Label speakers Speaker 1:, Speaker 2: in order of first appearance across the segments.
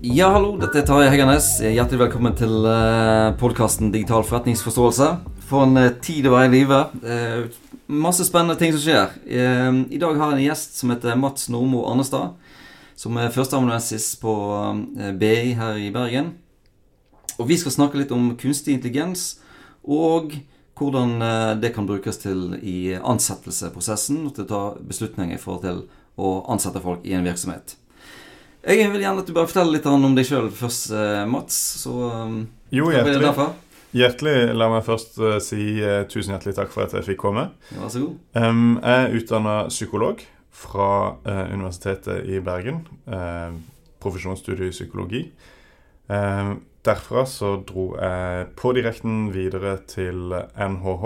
Speaker 1: Ja, hallo. Dette er Tarjei Heggernes. Hjertelig velkommen til uh, podkasten Digital forretningsforståelse. For en uh, tid å være i live. Uh, masse spennende ting som skjer. I dag har jeg en gjest som heter Mats Normo Arnestad. Som er førsteamanuensis på BI her i Bergen. Og vi skal snakke litt om kunstig intelligens og hvordan det kan brukes til i ansettelsesprosessen og til å ta beslutninger i forhold til å ansette folk i en virksomhet. Jeg vil gjerne at du bare forteller litt om deg sjøl først, eh, Mats. Så um,
Speaker 2: jo, hjertelig. Hjertelig. La meg først uh, si uh, tusen hjertelig takk for at jeg fikk komme.
Speaker 1: Vær så god.
Speaker 2: Um, jeg er utdanna psykolog fra uh, Universitetet i Bergen. profesjonsstudie i psykologi. derfra så dro jeg på direkten videre til NHH.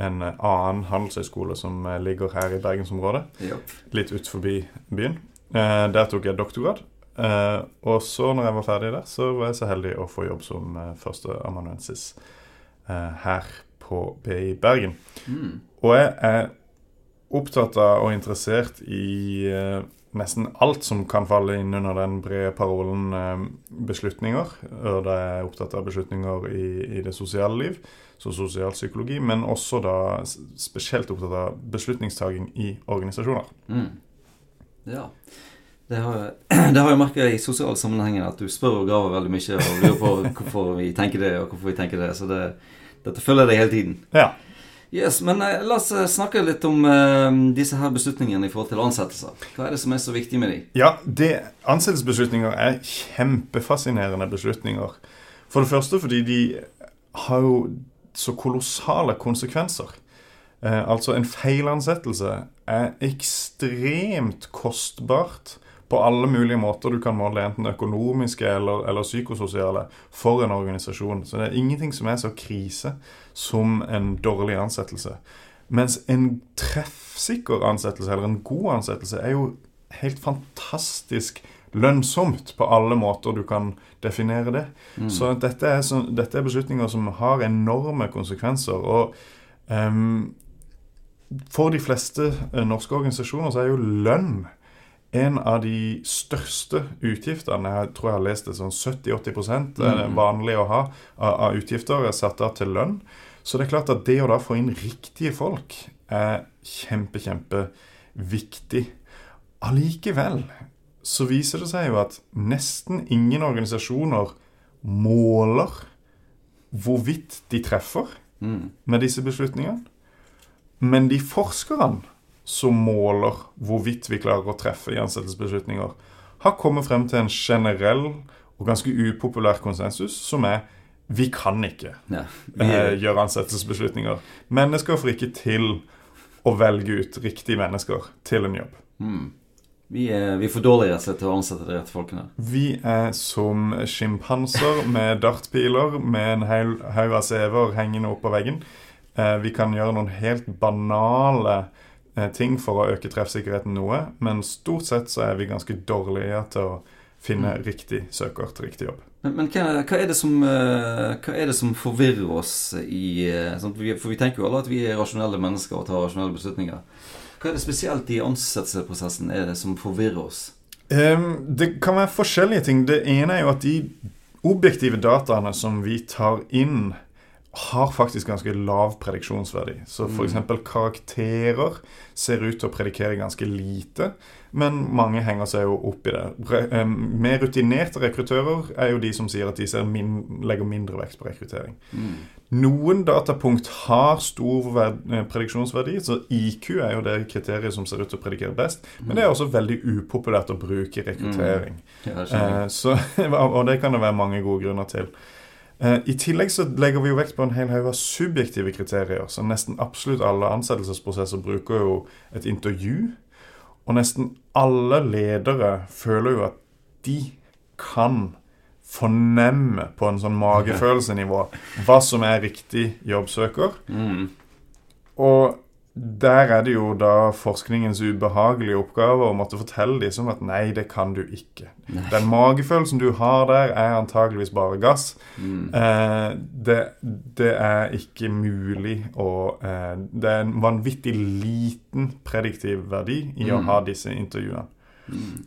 Speaker 2: En annen handelshøyskole som ligger her i bergensområdet.
Speaker 1: Yep.
Speaker 2: Litt ut forbi byen. Eh, der tok jeg doktorgrad. Eh, og så, når jeg var ferdig der, så var jeg så heldig å få jobb som eh, førsteamanuensis eh, her på BI Bergen. Mm. Og jeg er opptatt av og interessert i nesten alt som kan falle inn under den brede parolen eh, beslutninger. Og da er jeg opptatt av beslutninger i, i det sosiale liv, så sosialpsykologi, men også da spesielt opptatt av beslutningstaking i organisasjoner.
Speaker 1: Mm. Ja. Det har, det har jeg merka i sosiale sammenhenger at du spør og graver veldig mye og lurer på hvorfor vi tenker det, og hvorfor vi tenker det. Så det, dette følger deg hele tiden.
Speaker 2: Ja.
Speaker 1: Yes, Men eh, la oss eh, snakke litt om uh, disse her beslutningene i forhold til ansettelser. Hva er det som er så viktig med dem?
Speaker 2: Ja, det, Ansettelsesbeslutninger er kjempefascinerende beslutninger. For det første fordi de har jo så kolossale konsekvenser. Eh, altså, en feilansettelse er ekstremt kostbart på alle mulige måter du kan måle, enten økonomiske eller, eller, psykososiale, for en organisasjon. Så det er ingenting som er så krise som en dårlig ansettelse. Mens en treffsikker ansettelse, eller en god ansettelse, er jo helt fantastisk lønnsomt på alle måter du kan definere det. Mm. Så, dette er, så dette er, beslutninger som har enorme konsekvenser. og um, for de fleste eh, norske organisasjoner så er jo lønn en av de største utgiftene. Jeg tror jeg har lest det sånn 70-80 er det mm. vanlig å ha av utgifter er satt av til lønn. Så det er klart at det å da få inn riktige folk er kjempe, kjempeviktig. Allikevel så viser det seg jo at nesten ingen organisasjoner måler hvorvidt de treffer mm. med disse beslutningene. Men de forskerne som måler hvorvidt vi klarer å treffe i ansettelsesbeslutninger, har kommet frem til en generell og ganske upopulær konsensus, som er vi kan ikke ja, vi... eh, gjøre ansettelsesbeslutninger. Mennesker får ikke til å velge ut riktige mennesker til en jobb.
Speaker 1: Mm. Vi, er, vi er for dårlige til å ansette de rette folkene.
Speaker 2: Vi er som sjimpanser med dartpiler med en haug av CV-er hengende opp på veggen. Eh, vi kan gjøre noen helt banale eh, ting for å øke treffsikkerheten noe, men stort sett så er vi ganske dårlige til å finne mm. riktig søker til riktig jobb.
Speaker 1: Men, men hva, hva, er som, eh, hva, er det som, forvirrer oss i For vi tenker jo alle at vi er rasjonelle mennesker og tar rasjonelle beslutninger. Hva er det spesielt i ansettelsesprosessen er det som forvirrer oss?
Speaker 2: Um, det kan være forskjellige ting. Det ene er jo at de objektive dataene som vi tar inn har faktisk ganske lav prediksjonsverdi. Så f.eks. Mm. karakterer ser ut til å predikere ganske lite, men mange henger seg jo opp i det. Mer rutinerte rekruttører er jo de som sier at de min legger mindre vekt på rekruttering. Mm. Noen datapunkt har stor eh, prediksjonsverdi, så IQ er jo det kriteriet som ser ut til å predikere best. Men det er også veldig upopulært å bruke i rekruttering. Mm. Ja, eh, så, og det kan det være mange gode grunner til. Eh, I tillegg så legger vi jo vekt på en hel haug av subjektive kriterier. Så nesten absolutt alle ansettelsesprosesser bruker jo et intervju. Og nesten alle ledere føler jo at de kan fornemme på en sånn magefølelsenivå hva som er riktig jobbsøker. Mm. Og der er det jo da forskningens ubehagelige oppgave å måtte fortelle dem som at nei, det kan du ikke. Nei. Den magefølelsen du har der, er antageligvis bare gass. Mm. Eh, det, det, er ikke mulig å eh, Det er en vanvittig liten prediktiv verdi i mm. å ha disse intervjuene.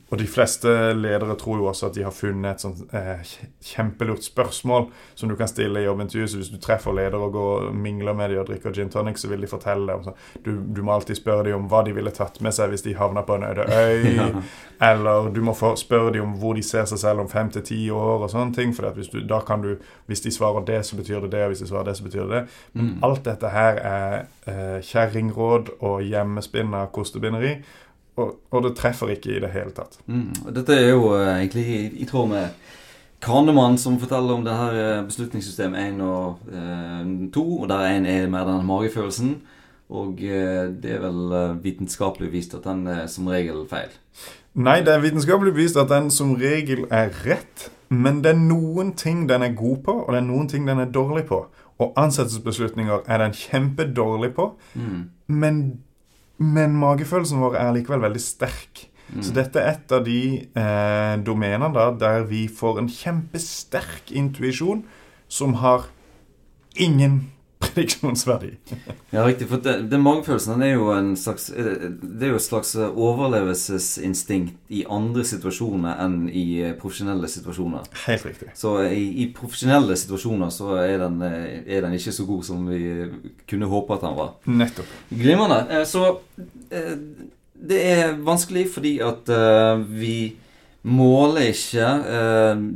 Speaker 2: Og de fleste ledere tror jo også at de har funnet et sånt eh, kjempelurt spørsmål som du kan stille i jobbintervjuet. Så hvis du treffer ledere og går og mingler med dem og drikker gin tonic, så vil de fortelle deg om sånn du, du, må alltid spørre dem om hva de ville tatt med seg hvis de havna på en øde øy. ja. Eller du må spørre dem om hvor de ser seg selv om fem til ti år og sånne ting. For hvis, du, da kan du, hvis de svarer det, så betyr det det, og hvis de svarer det, så betyr det det. Men mm. alt dette her er eh, kjerringråd og hjemmespinna kostebinderi. Og, og, det treffer ikke i det hele tatt.
Speaker 1: Mm. Dette er jo uh, egentlig i, i, tråd med Kranemann som forteller om det her eh, beslutningssystem 1 og eh, 2. Og der 1 er mer den magefølelsen. Og eh, det er vel vitenskapelig vist at den er som regel feil.
Speaker 2: Nei, det er vitenskapelig vist at den som regel er rett. Men det er noen ting den er god på, og det er noen ting den er dårlig på. Og ansettelsesbeslutninger er den kjempedårlig på. Mm. Men men magefølelsen vår er likevel veldig sterk. Mm. Så dette er et av de eh, domenene da, der vi får en kjempesterk intuisjon som har ingen prediksjonsverdi.
Speaker 1: ja, riktig. For den, den magefølelsen er jo en slags Det er jo et slags overlevelsesinstinkt i andre situasjoner enn i eh, profesjonelle situasjoner.
Speaker 2: Helt riktig.
Speaker 1: Så i, i profesjonelle situasjoner så er den, eh, er den, ikke så god som vi kunne håpe at den var.
Speaker 2: Nettopp.
Speaker 1: Glimrende. Eh, så det er vanskelig fordi at vi måler ikke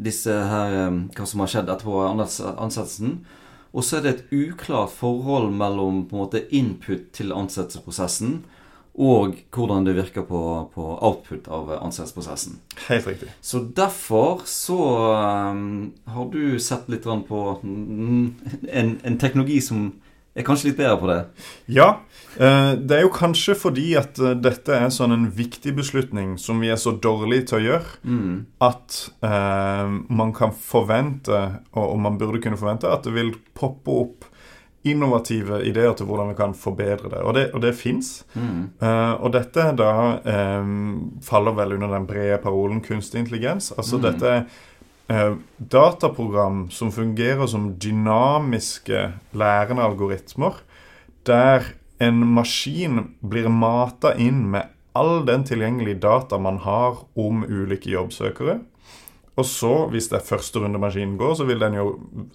Speaker 1: disse her hva som har skjedd etterpå ansettelsen. Og så er det et uklart forhold mellom på en måte input til ansettelsesprosessen og hvordan det virker på, på output av ansettelsesprosessen.
Speaker 2: Helt riktig.
Speaker 1: Så derfor så um, har du sett litt på en, en teknologi som er kanskje litt bedre på det?
Speaker 2: Ja. Eh, det er jo kanskje fordi at eh, dette er sånn en viktig beslutning som vi er så dårlige til å gjøre, mm. at eh, man kan forvente, og man burde kunne forvente, at det vil poppe opp innovative ideer til hvordan vi kan forbedre det. Og det, og det fins. Mm. Eh, og dette da eh, faller vel under den brede parolen kunstig intelligens. Altså mm. dette er eh, dataprogram som fungerer som dynamiske lærende algoritmer, der en maskin blir mata inn med all den tilgjengelige data man har om ulike jobbsøkere. Og så, hvis det er første runde maskinen går, så vil den jo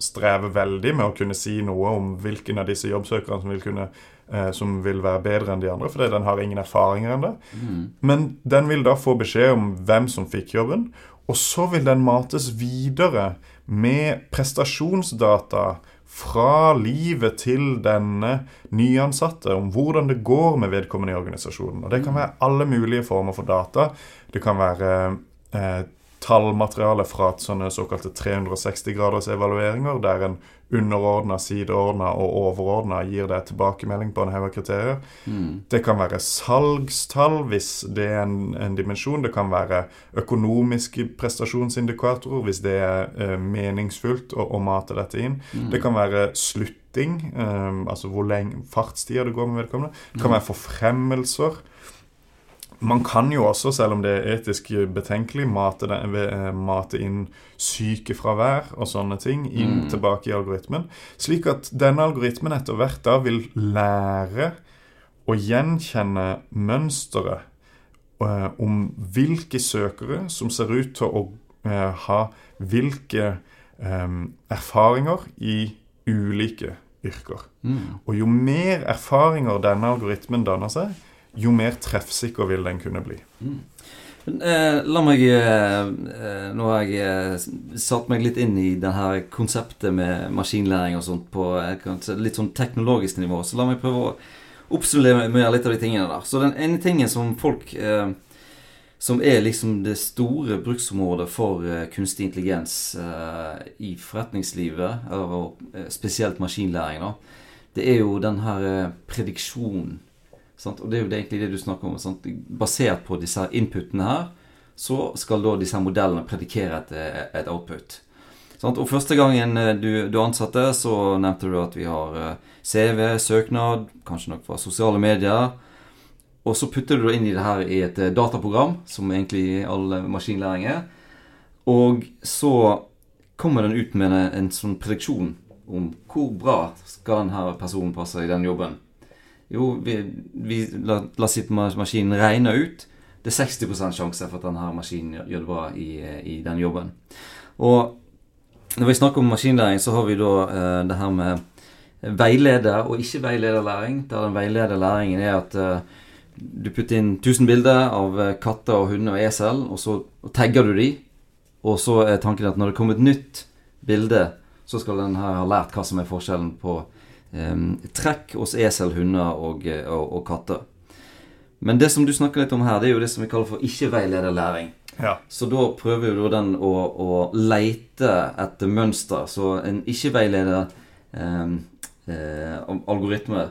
Speaker 2: streve veldig med å kunne si noe om hvilken av disse jobbsøkerne som vil, kunne, eh, som vil være bedre enn de andre, fordi den har ingen erfaringer ennå. Mm. Men den vil da få beskjed om hvem som fikk jobben, og så vil den mates videre med prestasjonsdata fra livet til denne nyansatte om hvordan det går med vedkommende i organisasjonen. Og Det kan være alle mulige former for data. Det kan være eh, tallmateriale fra sånne såkalte 360-graders evalueringer, der en underordna, sideordna og overordna gir deg tilbakemelding på en haug av kriterier. Mm. Det kan være salgstall, hvis det er en, en, dimensjon. Det kan være økonomiske prestasjonsindikatorer, hvis det er eh, meningsfullt å, å, mate dette inn. Mm. Det kan være slutting, eh, altså hvor lenge fartstida det går med vedkommende. Det kan mm. være forfremmelser. Man kan jo også, selv om det er etisk betenkelig, mate, det, eh, mate inn sykefravær og sånne ting inn mm. tilbake i algoritmen. Slik at denne algoritmen etter hvert da vil lære å gjenkjenne mønsteret uh, om hvilke søkere som ser ut til å uh, ha hvilke um, erfaringer i ulike yrker. Mm. Og jo mer erfaringer denne algoritmen danner seg, jo mer treffsikker vil den kunne bli. Mm.
Speaker 1: Eh, la meg eh, eh, Nå har jeg satt meg litt inn i det konseptet med maskinlæring og sånt på litt sånn teknologisk nivå. Så la meg prøve å oppsummere litt av de tingene der. Så den ene tingen som folk Som er liksom det store bruksområdet for kunstig intelligens i forretningslivet, og spesielt maskinlæring, da, det er jo den her prediksjonen Sant? Og det er jo egentlig det du snakker om. Sant? Basert på disse inputene her, så skal da disse modellene predikere et, et output. Sant? Og første gangen eh, du, du, ansatte, så nevnte du at vi har eh, CV, søknad, kanskje nok fra sosiale medier. Og så putter du det inn i det her i et eh, dataprogram, som egentlig all maskinlæring er. Og så kommer den ut med en, en sånn prediksjon om hvor bra skal denne personen passe i den jobben. Jo, vi, vi la, la maskinen regne ut det er 60 sjanse for at denne maskinen gjør- det bra i, i den jobben. Og når vi snakker om maskinlæring, så har vi da eh, det her med veileder og ikke veilederlæring. Der den veilederlæringen er at eh, du putter inn 1000 bilder av eh, katter og hunder og esel, og så og tagger du de. Og så er tanken at når det kommer et nytt bilde, så skal den her ha lært hva som er forskjellen på trekk hos esel, hunder og, eh, og, og katter. Men det som du snakker litt om her, det er jo det som vi kaller for ikke-veilederlæring.
Speaker 2: Ja.
Speaker 1: Så da prøver jo den å, å leite etter mønster. Så en ikke-veileder eh, eh, algoritme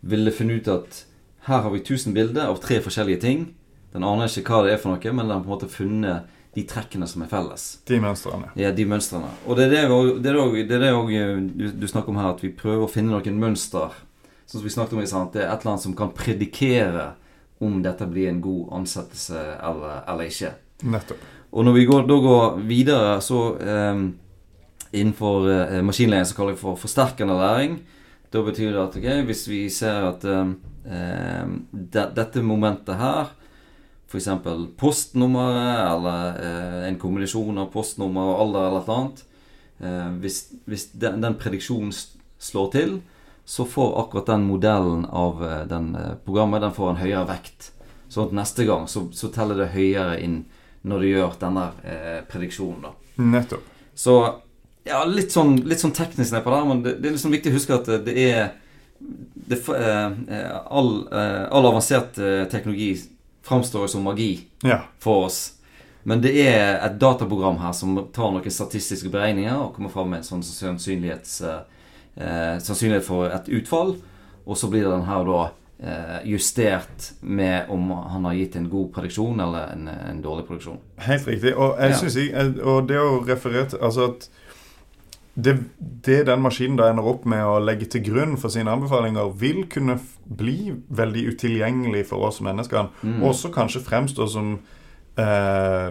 Speaker 1: ville funnet ut at her har vi 1000 bilder av tre forskjellige ting. Den aner ikke hva det er for noe, men den har på en måte funnet de trekkene som er felles.
Speaker 2: De mønstrene.
Speaker 1: Ja, de mønstrene. Og det er det, også- det, er det, også- det, er det også, eh, du, du snakker om her, at vi prøver å finne noen mønster. Sånn som vi snakket om i sant? Det er et eller annet som kan predikere om dette blir en god ansettelse eller, eller ikke.
Speaker 2: Nettopp.
Speaker 1: Og når vi går, da går videre, så eh, Innenfor eh, maskinlæring så kaller vi for forsterkende læring. Da betyr det at okay, hvis vi ser at eh, de, dette momentet her, f.eks. postnummeret, eller eh, en kombinasjon av postnummer og alder eller et annet eh, Hvis, hvis den, den prediksjonen slår til, så får akkurat den modellen av eh, den eh, programmet Den får en høyere vekt. Sånn at neste gang så, så teller det høyere inn når du gjør denne eh, prediksjonen. da.
Speaker 2: Nettopp.
Speaker 1: Så ja, litt sånn, litt sånn teknisk nedpå der, men det, det er liksom viktig å huske at det er det, eh, eh, all, eh, all avansert teknologi framstår jo som magi
Speaker 2: Ja.
Speaker 1: for oss. Men det er et dataprogram her som tar noen statistiske beregninger og kommer fram med en sånn sannsynlighets, eh, eh, sannsynlighet for et utfall. Og så blir den her da eh, justert med om han har gitt en god prediksjon eller en, en dårlig prediksjon.
Speaker 2: Helt riktig. Og jeg
Speaker 1: Ja.
Speaker 2: synes jeg, og det å referere til Altså at det, det den maskinen da ender opp med å legge til grunn for sine anbefalinger, vil kunne bli veldig utilgjengelig for oss mennesker.
Speaker 1: Mm.
Speaker 2: Også kanskje fremstå som eh,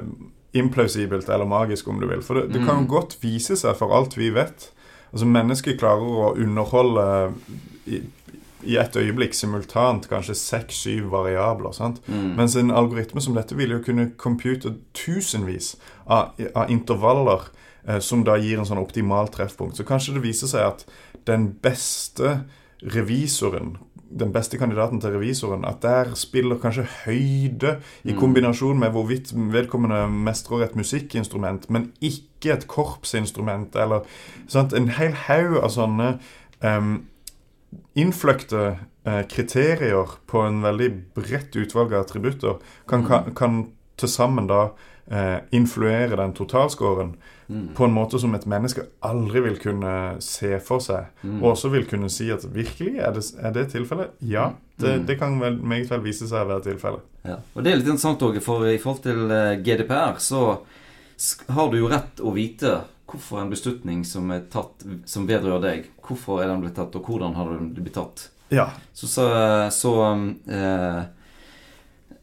Speaker 2: implausibelt eller magisk, om du vil. For det, det kan
Speaker 1: Mm.
Speaker 2: jo godt vise seg, for alt vi vet Altså Mennesker klarer å underholde i, i et øyeblikk simultant kanskje seks-syv variabler. sant?
Speaker 1: Mm.
Speaker 2: Mens en algoritme som dette vil jo kunne compute tusenvis av, av intervaller som da gir en sånn optimal treffpunkt. Så kanskje det viser seg at den beste revisoren, den beste kandidaten til revisoren, at der spiller kanskje høyde i
Speaker 1: Mm.
Speaker 2: kombinasjon med hvorvidt vedkommende mestrer et musikkinstrument, men ikke et korpsinstrument, eller sant? en hel haug av sånne um, innfløkte uh, kriterier på en veldig bredt utvalg av attributter kan, kan, kan til sammen da eh, influere den totalscoren
Speaker 1: Mm.
Speaker 2: på en måte som et menneske aldri vil kunne se for seg.
Speaker 1: Mm.
Speaker 2: Og også vil kunne si at virkelig, er det, er det tilfellet? Ja, det,
Speaker 1: Mm.
Speaker 2: det kan vel, meget vel vise seg å være tilfellet.
Speaker 1: Ja. Og det er litt interessant òg, for i forhold til eh, GDPR så har du jo rett å vite hvorfor en beslutning som er tatt som vedrører deg, hvorfor er den blitt tatt, og hvordan har den blitt tatt.
Speaker 2: Ja,
Speaker 1: Så, så, så eh,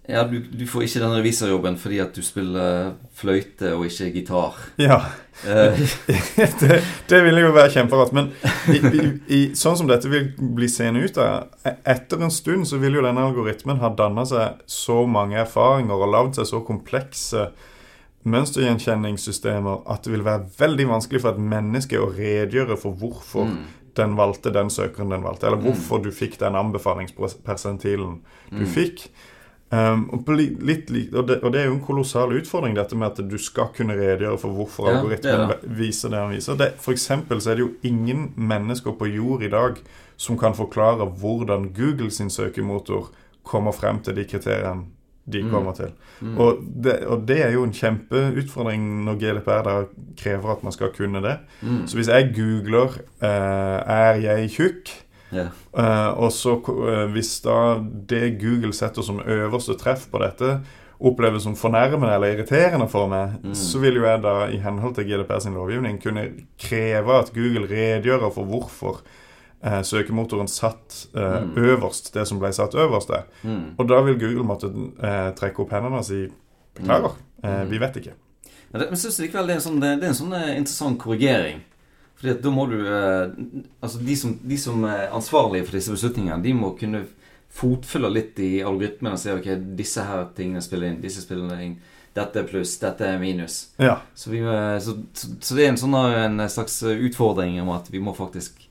Speaker 1: Ja, du, du får ikke den revisorjobben fordi at du spiller fløyte og ikke gitar.
Speaker 2: ja.
Speaker 1: Eh,
Speaker 2: det, det ville jo være kjemperart. Men i, i, i, sånn som dette vil bli seende ut av, e- etter en stund så vil jo denne algoritmen ha danna seg så mange erfaringer og lagd seg så komplekse mønstergjenkjenningssystemer at det vil være veldig vanskelig for et menneske å redegjøre for hvorfor
Speaker 1: mm,
Speaker 2: den valgte den søkeren den valgte, eller
Speaker 1: Mm.
Speaker 2: hvorfor du fikk den anbefalingspersentilen du
Speaker 1: mm,
Speaker 2: fikk. Um, og, litt, li- og, det, og det er jo en kolossal utfordring, dette med at du skal kunne redegjøre for hvorfor
Speaker 1: Ja,
Speaker 2: algoritmen
Speaker 1: det er
Speaker 2: viser det han viser. Det, for eksempel så er det jo ingen mennesker på jord i dag som kan forklare hvordan Google sin søkemotor kommer frem til de kriteriene de
Speaker 1: Mm.
Speaker 2: kommer til.
Speaker 1: mm.
Speaker 2: Og det, og det er jo en kjempeutfordring når GDPR da krever at man skal kunne det.
Speaker 1: mm,
Speaker 2: Så hvis jeg googler eh, 'er jeg tjukk', Eh, og så eh, Hvis da det Google setter som øverste treff på dette, oppleves som fornærmende eller irriterende for meg,
Speaker 1: Mm.
Speaker 2: så vil jo jeg da i henhold til GDPR sin lovgivning kunne kreve at Google redegjør for hvorfor eh, søkemotoren satt eh,
Speaker 1: Mm.
Speaker 2: øverst, det som ble satt øverst der.
Speaker 1: Mm.
Speaker 2: Og da vil Google måtte eh, trekke opp hendene og si beklager, eh,
Speaker 1: Mm.
Speaker 2: vi vet ikke.
Speaker 1: Men jeg likevel det er en sånn, det, det er en sånn eh, interessant korrigering. Fordi at da må du eh, Altså de som, de som er ansvarlige for disse beslutningene, de må kunne fotfølge litt i algoritmene og si ok, disse her tingene spiller inn, disse spiller inn. Dette er pluss, dette er minus.
Speaker 2: Ja.
Speaker 1: Så, vi, så, så, det er en, sånn, en slags utfordring om at vi må faktisk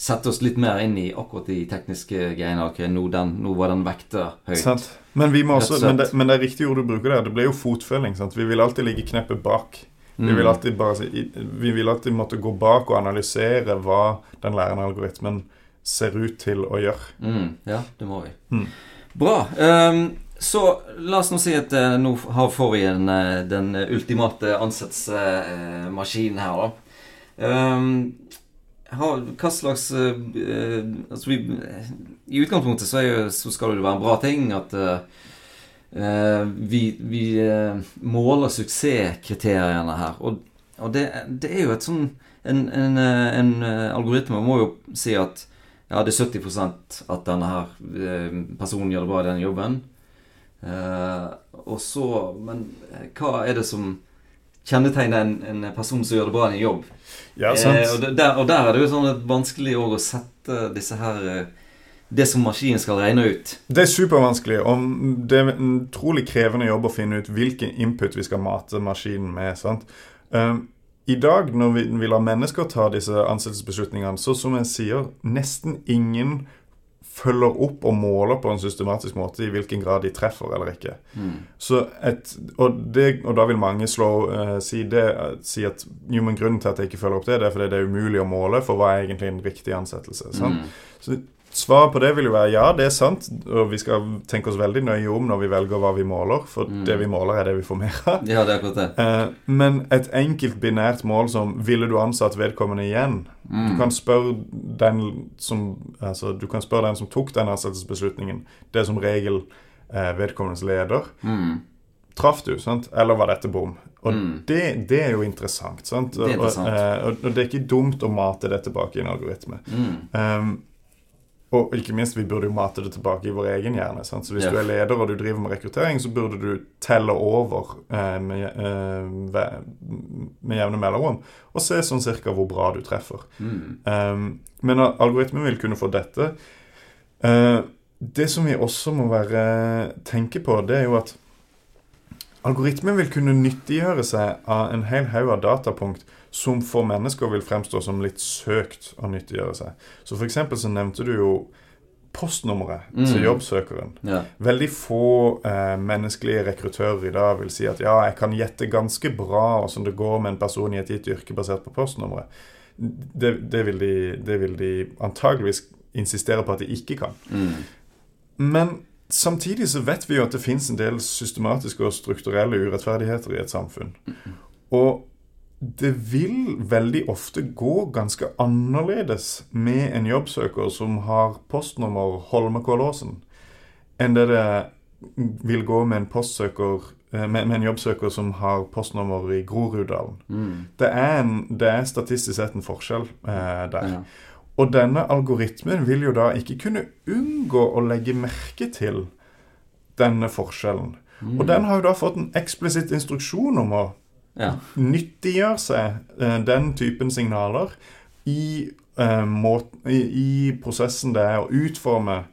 Speaker 1: sette oss litt mer inn i akkurat de tekniske greiene. Ok, nå, den, nå var den vekta høyt.
Speaker 2: Sant. Men, vi må også, men, det, men det er riktig ord du bruker der. Det blir jo fotfølging. Sant? Vi vil alltid ligge kneppet bak. Vi
Speaker 1: Mm.
Speaker 2: vil alltid bare si, vi vil alltid måtte gå bak og analysere hva den lærende algoritmen ser ut til å gjøre.
Speaker 1: Mm, ja, det må vi.
Speaker 2: Mm.
Speaker 1: Bra. Um, så la oss nå si at uh, nå har, får vi en, eh, den ultimate ansettelsesmaskinen her, da. Um, har, hva slags uh, Altså, vi I utgangspunktet så, jo, så skal det jo være en bra ting at eh, vi, vi eh, måler suksesskriteriene her. Og, og det, det er jo et sånn En, en, eh, en eh, algoritme må jo si at ja, det er 70 at denne her eh, personen gjør det bra i den jobben. Eh, og så Men eh, hva er det som kjennetegner en, en person som gjør det bra i en jobb?
Speaker 2: Ja, sant.
Speaker 1: Eh, og, der, og der er det jo sånn vanskelig å sette disse her eh, Det som maskinen skal regne ut.
Speaker 2: Det er supervanskelig. Og det er en utrolig krevende jobb å finne ut hvilken input vi skal mate maskinen med. sant? Um, I dag, når vi, vi lar mennesker ta disse ansettelsesbeslutningene, så som jeg sier, nesten ingen følger opp og måler på en systematisk måte i hvilken grad de treffer eller ikke.
Speaker 1: Mm.
Speaker 2: Så et, og, det, og da vil mange slå, uh, si, det, si at jo, men grunnen til at jeg ikke følger opp det, det er fordi det er umulig å måle for hva er egentlig en riktig ansettelse.
Speaker 1: Mm.
Speaker 2: Så Svaret på det vil jo være ja, det er sant, og vi skal tenke oss veldig nøye om når vi velger hva vi måler, for
Speaker 1: Mm.
Speaker 2: det vi måler, er det vi får mer av.
Speaker 1: Ja, det er akkurat det.
Speaker 2: Eh, men et enkelt binært mål som 'ville du ansatt vedkommende igjen'?
Speaker 1: Mm.
Speaker 2: Du kan spørre den som altså, du kan spørre den som tok den ansettelsesbeslutningen. Det er som regel eh, vedkommendes leder.
Speaker 1: Mm.
Speaker 2: Traff du, sant? Eller var dette bom? Og
Speaker 1: Mm.
Speaker 2: det, det er jo interessant. sant?
Speaker 1: Det er interessant.
Speaker 2: Og, eh, og, og det er ikke dumt å mate det tilbake i en algoritme.
Speaker 1: Mm.
Speaker 2: Um, og ikke minst, vi burde jo mate det tilbake i vår egen hjerne. Sant? Så hvis
Speaker 1: yeah.
Speaker 2: du er leder og du driver med rekruttering, så burde du telle over eh, med, eh, med jevne mellomrom og se sånn cirka hvor bra du treffer.
Speaker 1: Mm.
Speaker 2: Um, men algoritmen vil kunne få dette. Eh, det som vi også må være tenke på, det er jo at algoritmen vil kunne nyttiggjøre seg av en hel haug av datapunkt som for mennesker vil fremstå som litt søkt å nyttiggjøre seg. Så for eksempel så nevnte du jo postnummeret
Speaker 1: Mm.
Speaker 2: til jobbsøkeren.
Speaker 1: Ja.
Speaker 2: Veldig få eh, menneskelige rekruttører i dag vil si at ja, jeg kan gjette ganske bra åssen det går med en person i et gitt yrke basert på postnummeret. Det, det, vil de, det vil de antageligvis insistere på at de ikke kan.
Speaker 1: Mm.
Speaker 2: Men samtidig så vet vi jo at det fins en del systematiske og strukturelle urettferdigheter i et samfunn. Og det vil veldig ofte gå ganske annerledes med en jobbsøker som har postnummer Holmenkollåsen, enn det det vil gå med en, eh, med, med en jobbsøker som har postnummer i Groruddalen.
Speaker 1: Mm.
Speaker 2: Det er, en, det er statistisk sett en forskjell eh, der.
Speaker 1: Ja.
Speaker 2: Og denne algoritmen vil jo da ikke kunne unngå å legge merke til denne forskjellen.
Speaker 1: Mm.
Speaker 2: Og den har jo da fått en eksplisitt instruksjon om å
Speaker 1: ja.
Speaker 2: nyttiggjør seg eh, den typen signaler i, eh, måt, i, i prosessen det er å utforme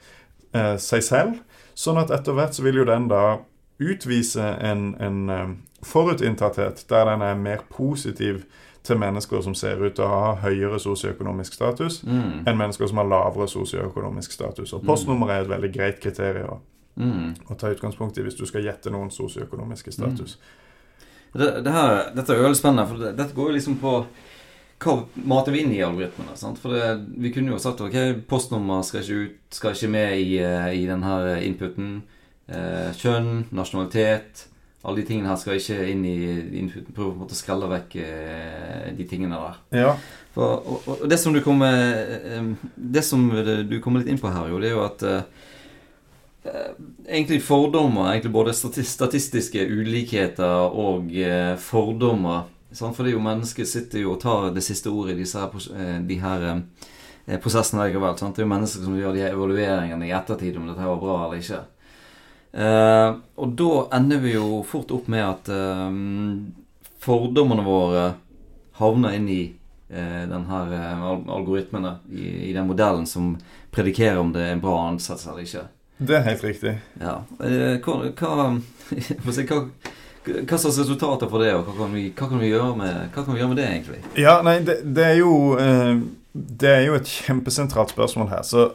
Speaker 2: eh, seg selv. Sånn at etter hvert så vil jo den da utvise en, en forutinntatthet der den er mer positiv til mennesker som ser ut til å ha høyere sosioøkonomisk status
Speaker 1: Mm.
Speaker 2: enn mennesker som har lavere sosioøkonomisk status. Og postnummer er et veldig greit kriterium
Speaker 1: Mm.
Speaker 2: å ta utgangspunkt i hvis du skal gjette noen sosioøkonomiske status.
Speaker 1: Det, det her, dette er jo veldig spennende, for det, dette går jo liksom på hva mater vi inn i algoritmene. Sant? For det, Vi kunne jo sagt ok, postnummer skal ikke, ut, skal ikke med i, eh, i denne inputen. Eh, kjønn, nasjonalitet Alle de tingene her skal ikke inn i inputen. Prøve på en måte å skrelle vekk eh, de tingene der.
Speaker 2: Ja.
Speaker 1: For, og, og det som du kommer eh, Det som du kommer litt inn på her, jo, det er jo at eh, eh, Egentlig fordommer, egentlig både statistiske ulikheter og eh, fordommer? For det er jo mennesker sitter jo og tar det siste ordet i disse her, eh, de her eh, prosessene likevel. Sant? Det er jo mennesker som gjør de her evalueringene i ettertid om dette var bra eller ikke. Eh, og da ender vi jo fort opp med at eh, fordommene våre havner inn i eh, den her eh, algoritmene, i den modellen som predikerer om det er en bra ansettelse eller ikke.
Speaker 2: Det er helt riktig.
Speaker 1: Ja. Eh, hva, hva, hva, hva slags resultater får det, og hva kan, vi, hva, kan vi gjøre med, kan vi gjøre med det, egentlig?
Speaker 2: Ja, nei, det, det er jo eh, Det er jo et kjempesentralt spørsmål her. Så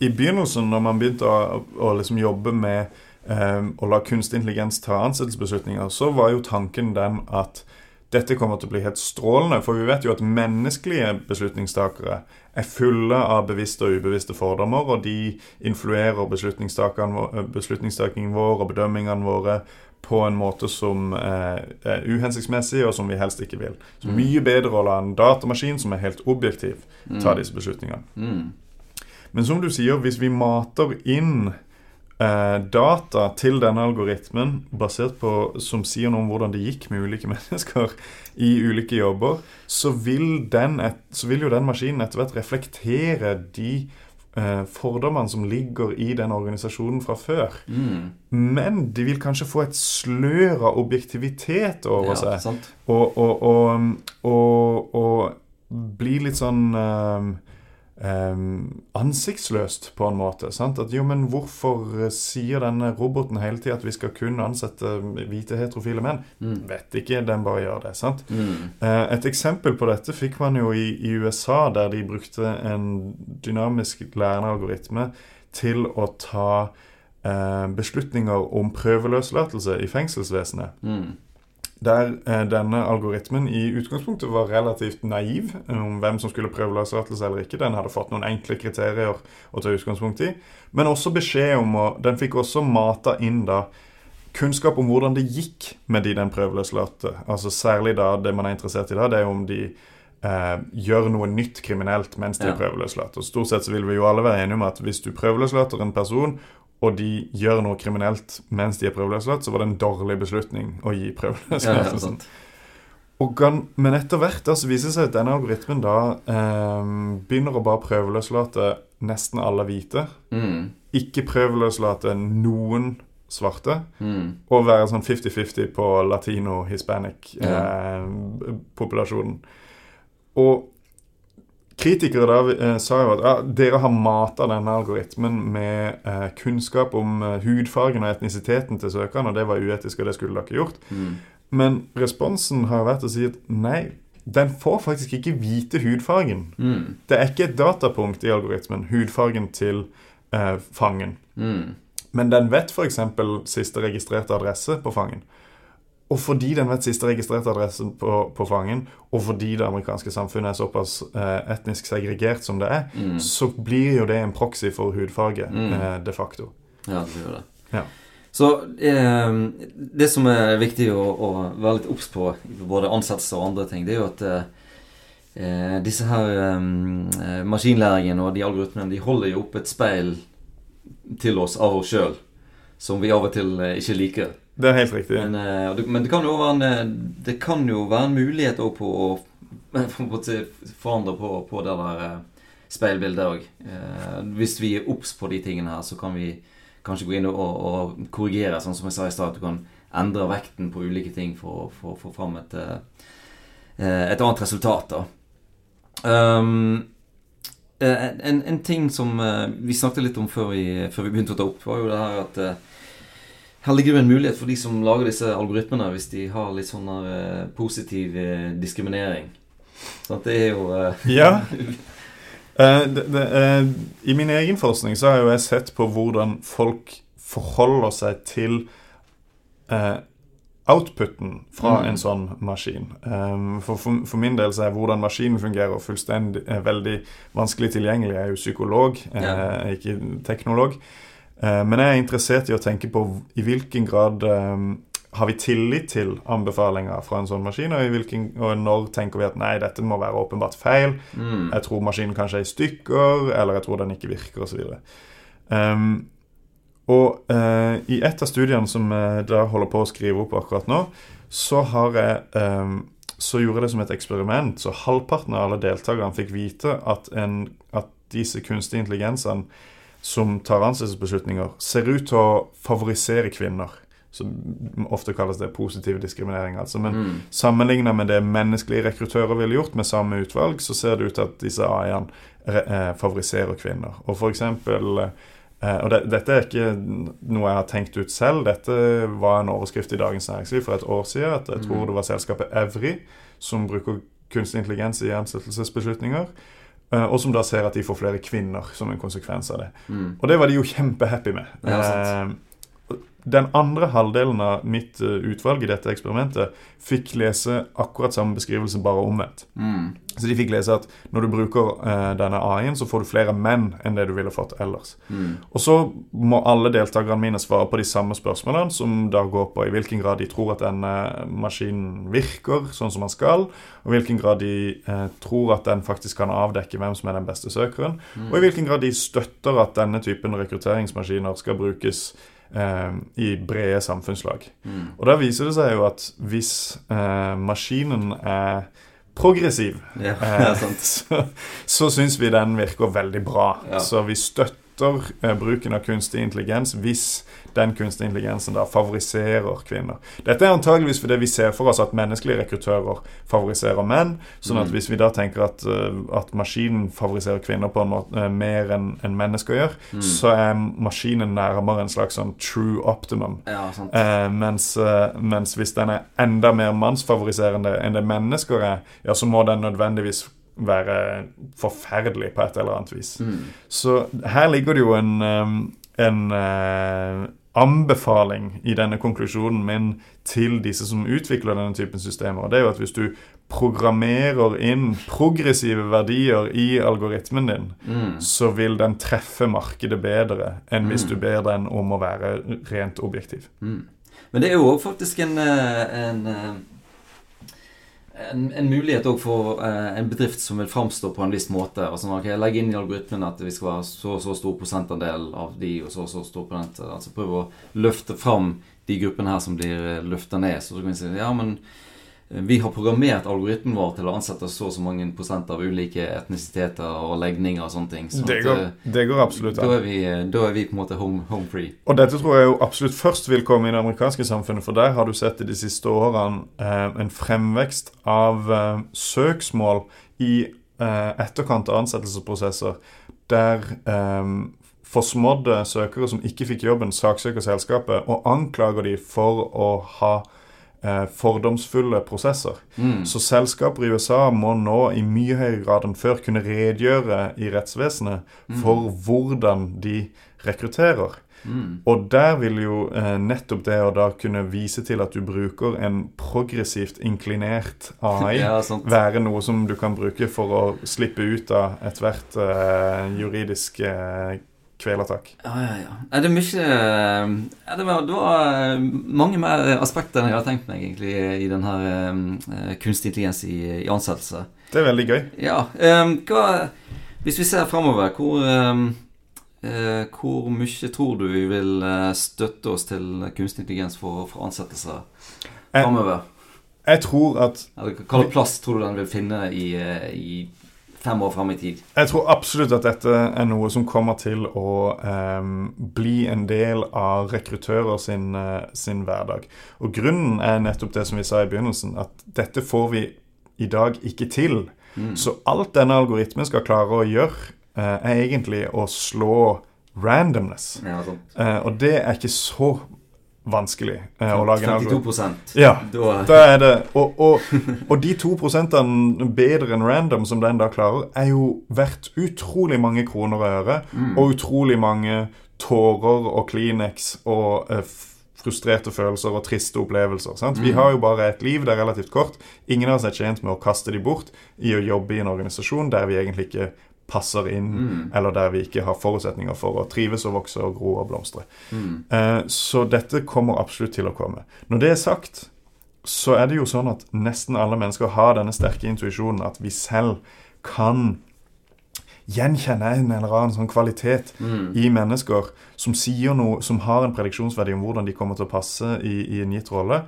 Speaker 2: i begynnelsen, når man begynte å, å liksom jobbe med eh, å la kunstig intelligens ta ansettelsesbeslutninger, så var jo tanken den at dette kommer til å bli helt strålende, for vi vet jo at menneskelige beslutningstakere er fulle av bevisste og ubevisste fordommer, og de influerer beslutningstakingen vår og bedømmingene våre på en måte som er uhensiktsmessig, og som vi helst ikke vil. Så mye bedre å la en datamaskin som er helt objektiv, ta disse beslutningene.
Speaker 1: Mm.
Speaker 2: Men som du sier, hvis vi mater inn eh, data til denne algoritmen basert på, som sier noe om hvordan det gikk med ulike mennesker i ulike jobber, så vil, den et, så vil jo den maskinen etter hvert reflektere de eh, fordommene som ligger i den organisasjonen fra før.
Speaker 1: Mm.
Speaker 2: Men de vil kanskje få et slør av objektivitet over
Speaker 1: Ja,
Speaker 2: seg. Og, og, og, og, bli litt sånn um, um, ansiktsløst, på en måte. Sant? At jo, men hvorfor eh, sier denne roboten hele tida at vi skal kun ansette hvite heterofile menn?
Speaker 1: Mm.
Speaker 2: Vet ikke, den bare gjør det. sant?
Speaker 1: Mm.
Speaker 2: Eh, Et eksempel på dette fikk man jo i, i USA, der de brukte en dynamisk lærende algoritme til å ta eh, beslutninger om prøveløslatelse i fengselsvesenet.
Speaker 1: Mm.
Speaker 2: Der eh, denne algoritmen i utgangspunktet var relativt naiv eh, om hvem som skulle prøveløslatelse eller ikke. Den hadde fått noen enkle kriterier å ta utgangspunkt i. Men også beskjed om å Den fikk også mata inn da kunnskap om hvordan det gikk med de den prøveløslatte. Altså Særlig da det man er interessert i da, det er om de eh, gjør noe nytt kriminelt mens de
Speaker 1: Ja.
Speaker 2: er prøveløslatt. Og Stort sett så vil vi jo alle være enige om at hvis du prøveløslater en person, og de gjør noe kriminelt mens de er prøveløslatt, så var det en dårlig beslutning å gi
Speaker 1: Ja, ja,
Speaker 2: men etter hvert da, så viser det seg at denne algoritmen da eh, begynner å bare prøveløslate nesten alle hvite.
Speaker 1: Mm.
Speaker 2: Ikke prøveløslate noen svarte.
Speaker 1: Mm.
Speaker 2: Og være sånn 50-50 på latino-hispanic-populasjonen. og kritikere da eh, sa jo at ja, dere har mata denne algoritmen med eh, kunnskap om eh, hudfargen og etnisiteten til søkerne, og det var uetisk, og det skulle dere ikke gjort.
Speaker 1: Mm.
Speaker 2: Men responsen har vært å si at nei, den får faktisk ikke vite hudfargen.
Speaker 1: Mm.
Speaker 2: Det er ikke et datapunkt i algoritmen, hudfargen til eh, fangen.
Speaker 1: Mm.
Speaker 2: Men den vet f.eks. siste registrerte adresse på fangen. Og fordi den vet siste registrerte adressen på, på fangen, og fordi det amerikanske samfunnet er såpass eh, etnisk segregert som det er,
Speaker 1: Mm.
Speaker 2: så blir jo det en proxy for hudfarge,
Speaker 1: Mm.
Speaker 2: eh, de facto.
Speaker 1: Ja, det gjør det.
Speaker 2: Ja.
Speaker 1: Så eh, det som er viktig å, å være litt obs på, både ansettelser og andre ting, det er jo at eh, eh, disse her eh, maskinlæringen og de algoritmene, de holder jo opp et speil til oss av oss sjøl, som vi av og til ikke liker.
Speaker 2: Det er helt riktig.
Speaker 1: Men, uh, men det kan en, eh, det kan jo være en mulighet òg på å forandre på, på det der eh, speilbildet òg. Uh, hvis vi er obs på de tingene her, så kan vi kanskje gå inn og, og, korrigere, sånn som jeg sa i stad. Du kan endre vekten på ulike ting for å få- fram et, et annet resultat. da. Um, en, en ting som vi snakket litt om før vi, før vi begynte å ta opp, var jo det her at her ligger det en mulighet for de som lager disse algoritmene, hvis de har litt sånn eh, positiv uh, diskriminering. Sånn at det er jo uh,
Speaker 2: Ja. Det, det, I min egen forskning så har jo jeg sett på hvordan folk forholder seg til outputen fra
Speaker 1: Mm.
Speaker 2: en sånn maskin. Um, for, for, for min del så er hvordan maskinen fungerer fullstendig veldig vanskelig tilgjengelig. Jeg er jo psykolog,
Speaker 1: Ja.
Speaker 2: ikke teknolog. Eh, men jeg er interessert i å tenke på i hvilken grad eh, har vi tillit til anbefalinger fra en sånn maskin, og, i hvilken, og når tenker vi at nei, dette må være åpenbart feil.
Speaker 1: mm,
Speaker 2: Jeg tror maskinen kanskje er i stykker, eller jeg tror den ikke virker, osv. Um, og uh, i et av studiene som jeg da holder på å skrive opp akkurat nå, så har jeg um, så gjorde jeg det som et eksperiment. Så halvparten av alle deltakerne fikk vite at, en, at disse kunstige intelligensene som tar ansettelsesbeslutninger, ser ut til å favorisere kvinner. Som ofte kalles det positiv diskriminering. altså. Men
Speaker 1: mm,
Speaker 2: Sammenlignet med det menneskelige rekruttører ville gjort med samme utvalg, så ser det ut til at disse AI-ene eh, favoriserer kvinner. Og for eksempel Eh, og det, Dette er ikke noe jeg har tenkt ut selv. Dette var en overskrift i Dagens Næringsliv for et år siden. At jeg tror det var selskapet Evry som bruker kunstig intelligens i ansettelsesbeslutninger. Eh, Og som da ser at de får flere kvinner som en konsekvens av det.
Speaker 1: Mm.
Speaker 2: Og det var de jo kjempehappy med.
Speaker 1: Ja, sant.
Speaker 2: Den andre halvdelen av mitt eh, utvalg i dette eksperimentet fikk lese akkurat samme beskrivelse, bare omvendt.
Speaker 1: Mm.
Speaker 2: Så de fikk lese at når du bruker eh, denne AI-en, så får du flere menn enn det du ville fått ellers.
Speaker 1: Mm.
Speaker 2: Og så må alle deltakerne mine svare på de samme spørsmålene, som da går på i hvilken grad de tror at denne maskinen virker sånn som den skal, og i hvilken grad de eh, tror at den faktisk kan avdekke hvem som er den beste søkeren, og i hvilken grad de støtter at denne typen rekrutteringsmaskiner skal brukes eh, i brede samfunnslag.
Speaker 1: Mm.
Speaker 2: Og da viser det seg jo at hvis eh, maskinen er progressiv,
Speaker 1: Ja,
Speaker 2: eh,
Speaker 1: er
Speaker 2: så, så syns vi den virker veldig bra.
Speaker 1: Ja.
Speaker 2: Så vi støtter eh, bruken av kunstig intelligens hvis den kunstige intelligensen da favoriserer kvinner. Dette er antageligvis fordi vi ser for oss at menneskelige rekruttører favoriserer menn. Sånn at
Speaker 1: Mm.
Speaker 2: hvis vi da tenker at, eh, at maskinen favoriserer kvinner på en måte eh, mer enn en mennesker gjør,
Speaker 1: Mm.
Speaker 2: så er maskinen nærmere en slags sånn true optimum.
Speaker 1: Ja.
Speaker 2: Eh, mens, eh, mens hvis den er enda mer mannsfavoriserende enn det mennesker er, ja, så må den nødvendigvis være forferdelig på et eller annet vis.
Speaker 1: Mm.
Speaker 2: Så her ligger det jo en, en anbefaling i denne konklusjonen min til disse som utvikler denne typen systemer. Det er jo at hvis du programmerer inn progressive verdier i algoritmen din,
Speaker 1: Mm.
Speaker 2: så vil den treffe markedet bedre enn hvis
Speaker 1: Mm.
Speaker 2: du ber den om å være rent objektiv.
Speaker 1: Mm. Men det er jo òg faktisk en, eh, en, eh, en, en mulighet òg for eh, en bedrift som vil framstå på en viss måte. Altså ok, Legge inn i algoritmen at vi skal være så og så stor prosentandel av de, og så og så stor prosent Altså prøve å løfte fram de gruppene her som blir løfta ned. Så så kan si ja, men eh, vi har programmert algoritmen vår til å ansette så og så mange prosent av ulike etnisiteter og legninger og sånne ting. Så
Speaker 2: Det går,
Speaker 1: eh,
Speaker 2: det går absolutt an.
Speaker 1: er, vi, da er vi på en måte home, home free.
Speaker 2: Og dette tror jeg jo absolutt først vil komme i det amerikanske samfunnet, for der har du sett i de siste årene eh, en fremvekst av eh, søksmål i eh, etterkant av ansettelsesprosesser der eh, forsmådde søkere som ikke fikk jobben, saksøker selskapet og anklager de for å ha eh, fordomsfulle prosesser.
Speaker 1: Mm.
Speaker 2: Så selskaper i USA må nå i mye høyere grad enn før kunne redegjøre i rettsvesenet for hvordan de rekrutterer.
Speaker 1: Mm.
Speaker 2: Og der vil jo eh, nettopp det å da kunne vise til at du bruker en progressivt inklinert AI,
Speaker 1: Ja,
Speaker 2: være noe som du kan bruke for å slippe ut av ethvert eh, juridisk eh, kvelertak.
Speaker 1: Ja, ja, ja. Det mye eh, ja, det, var, det var eh, mange mer aspekter enn jeg hadde tenkt meg egentlig i den her eh, kunstig intelligens i, i ansettelse.
Speaker 2: Det er veldig gøy.
Speaker 1: Ja, Um, hva Hvis vi ser framover, hvor um, uh, Hvor mye tror du vi vil støtte oss til kunstig intelligens for, for ansettelser
Speaker 2: Jeg-
Speaker 1: framover?
Speaker 2: Jeg tror at
Speaker 1: Eller hva plass tror du den vil finne i, i fem år fram i tid?
Speaker 2: Jeg tror absolutt at dette er noe som kommer til å eh, bli en del av rekruttører sin, eh, sin hverdag. Og grunnen er nettopp det som vi sa i begynnelsen, at dette får vi i dag ikke til.
Speaker 1: Mm.
Speaker 2: Så alt denne algoritmen skal klare å gjøre, eh, er egentlig å slå randomness.
Speaker 1: Ja.
Speaker 2: Eh, og det er ikke så vanskelig eh, å lage en algoritme.
Speaker 1: 52
Speaker 2: Ja,
Speaker 1: Da
Speaker 2: er det Og, og, og de to prosentene bedre enn random som den da klarer, er jo verdt utrolig mange kroner og øre.
Speaker 1: mm.
Speaker 2: Og utrolig mange tårer og Kleenex og eh, frustrerte følelser og triste opplevelser. Sant? Vi
Speaker 1: Mm.
Speaker 2: har jo bare et liv, det er relativt kort. Ingen av oss er tjent med å kaste de bort i å jobbe i en organisasjon der vi egentlig ikke passer inn,
Speaker 1: Mm.
Speaker 2: eller der vi ikke har forutsetninger for å trives og vokse og gro og blomstre.
Speaker 1: Mm.
Speaker 2: Eh, Så dette kommer absolutt til å komme. Når det er sagt, så er det jo sånn at nesten alle mennesker har denne sterke intuisjonen at vi selv kan gjenkjenne en eller annen sånn kvalitet
Speaker 1: Mm.
Speaker 2: i mennesker som sier noe, som har en prediksjonsverdi om hvordan de kommer til å passe i, i en gitt rolle.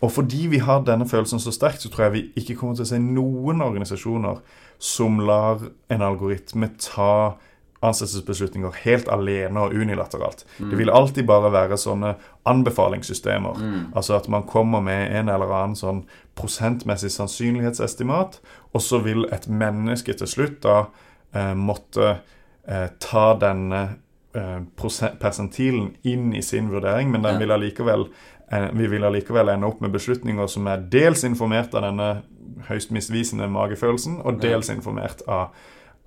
Speaker 2: Og fordi vi har denne følelsen så sterkt, så tror jeg vi ikke kommer til å se noen organisasjoner som lar en algoritme ta ansettelsesbeslutninger helt alene og unilateralt. Det vil alltid bare være sånne anbefalingssystemer.
Speaker 1: Mm.
Speaker 2: Altså at man kommer med en eller annen sånn prosentmessig sannsynlighetsestimat, og så vil et menneske til slutt da eh, måtte eh, ta denne eh, persentilen inn i sin vurdering, men den vil allikevel, vi vil allikevel ende opp med beslutninger som er dels informert av denne høyst misvisende magefølelsen, og dels informert av,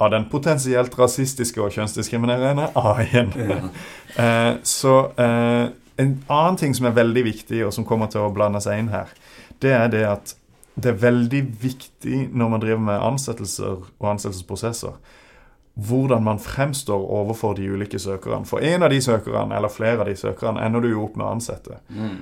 Speaker 2: av den potensielt rasistiske og kjønnsdiskriminerende A-en.
Speaker 1: Ja.
Speaker 2: Eh, så eh, en annen ting som er veldig viktig, og som kommer til å blande seg inn her, det er det at det er veldig viktig når man driver med ansettelser og ansettelsesprosesser, hvordan man fremstår overfor de ulike søkerne. For en av de søkerne, eller flere av de søkerne, ender du jo opp med å ansette.
Speaker 1: Mm.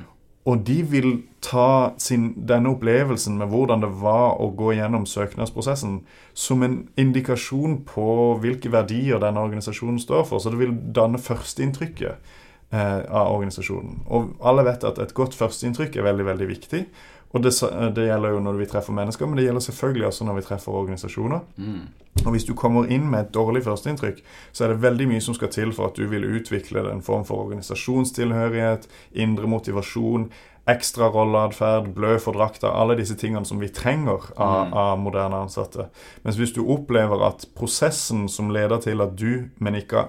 Speaker 2: Og de vil ta sin, denne opplevelsen med hvordan det var å gå gjennom søknadsprosessen, som en indikasjon på hvilke verdier denne organisasjonen står for. Så det vil danne førsteinntrykket eh, av organisasjonen. Og alle vet at et godt førsteinntrykk er veldig, veldig viktig. Og det, det gjelder jo når vi treffer mennesker, men det gjelder selvfølgelig også når vi treffer organisasjoner.
Speaker 1: Mm.
Speaker 2: Og hvis du kommer inn med et dårlig førsteinntrykk, så er det veldig mye som skal til for at du vil utvikle en form for organisasjonstilhørighet, indre motivasjon, ekstra rolleatferd, blø for drakta, alle disse tingene som vi trenger av,
Speaker 1: Mm.
Speaker 2: av moderne ansatte. Mens hvis du opplever at prosessen som leder til at du, men ikke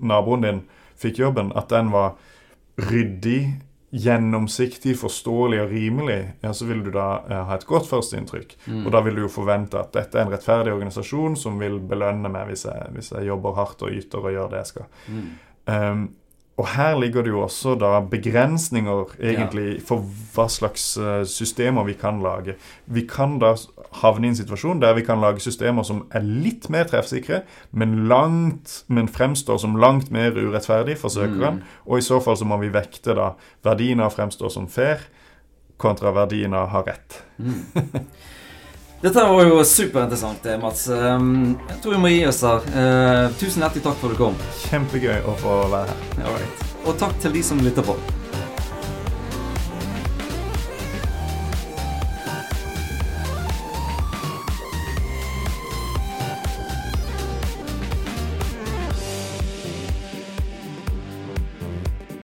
Speaker 2: naboen din, fikk jobben, at den var ryddig, gjennomsiktig, forståelig og rimelig, ja, så vil du da eh, ha et godt førsteinntrykk.
Speaker 1: Mm.
Speaker 2: Og da vil du jo forvente at dette er en rettferdig organisasjon som vil belønne meg hvis jeg, hvis jeg jobber hardt og yter og gjør det jeg skal.
Speaker 1: Mm.
Speaker 2: Um, og her ligger det jo også da begrensninger egentlig for hva slags eh, systemer vi kan lage. Vi kan da havne i en situasjon der vi kan lage systemer som er litt mer treffsikre, men, langt, men fremstår som langt mer urettferdig for søkeren.
Speaker 1: Mm.
Speaker 2: Og i så fall så må vi vekte da verdien av å fremstå som fair kontra verdien av å ha rett.
Speaker 1: Mm. Dette var jo superinteressant, eh, Mats. Um, Jeg tror vi må gi oss her. Eh, tusen hjertelig takk for at du kom.
Speaker 2: Kjempegøy å få være her.
Speaker 1: All right. Og takk til de som lytter på.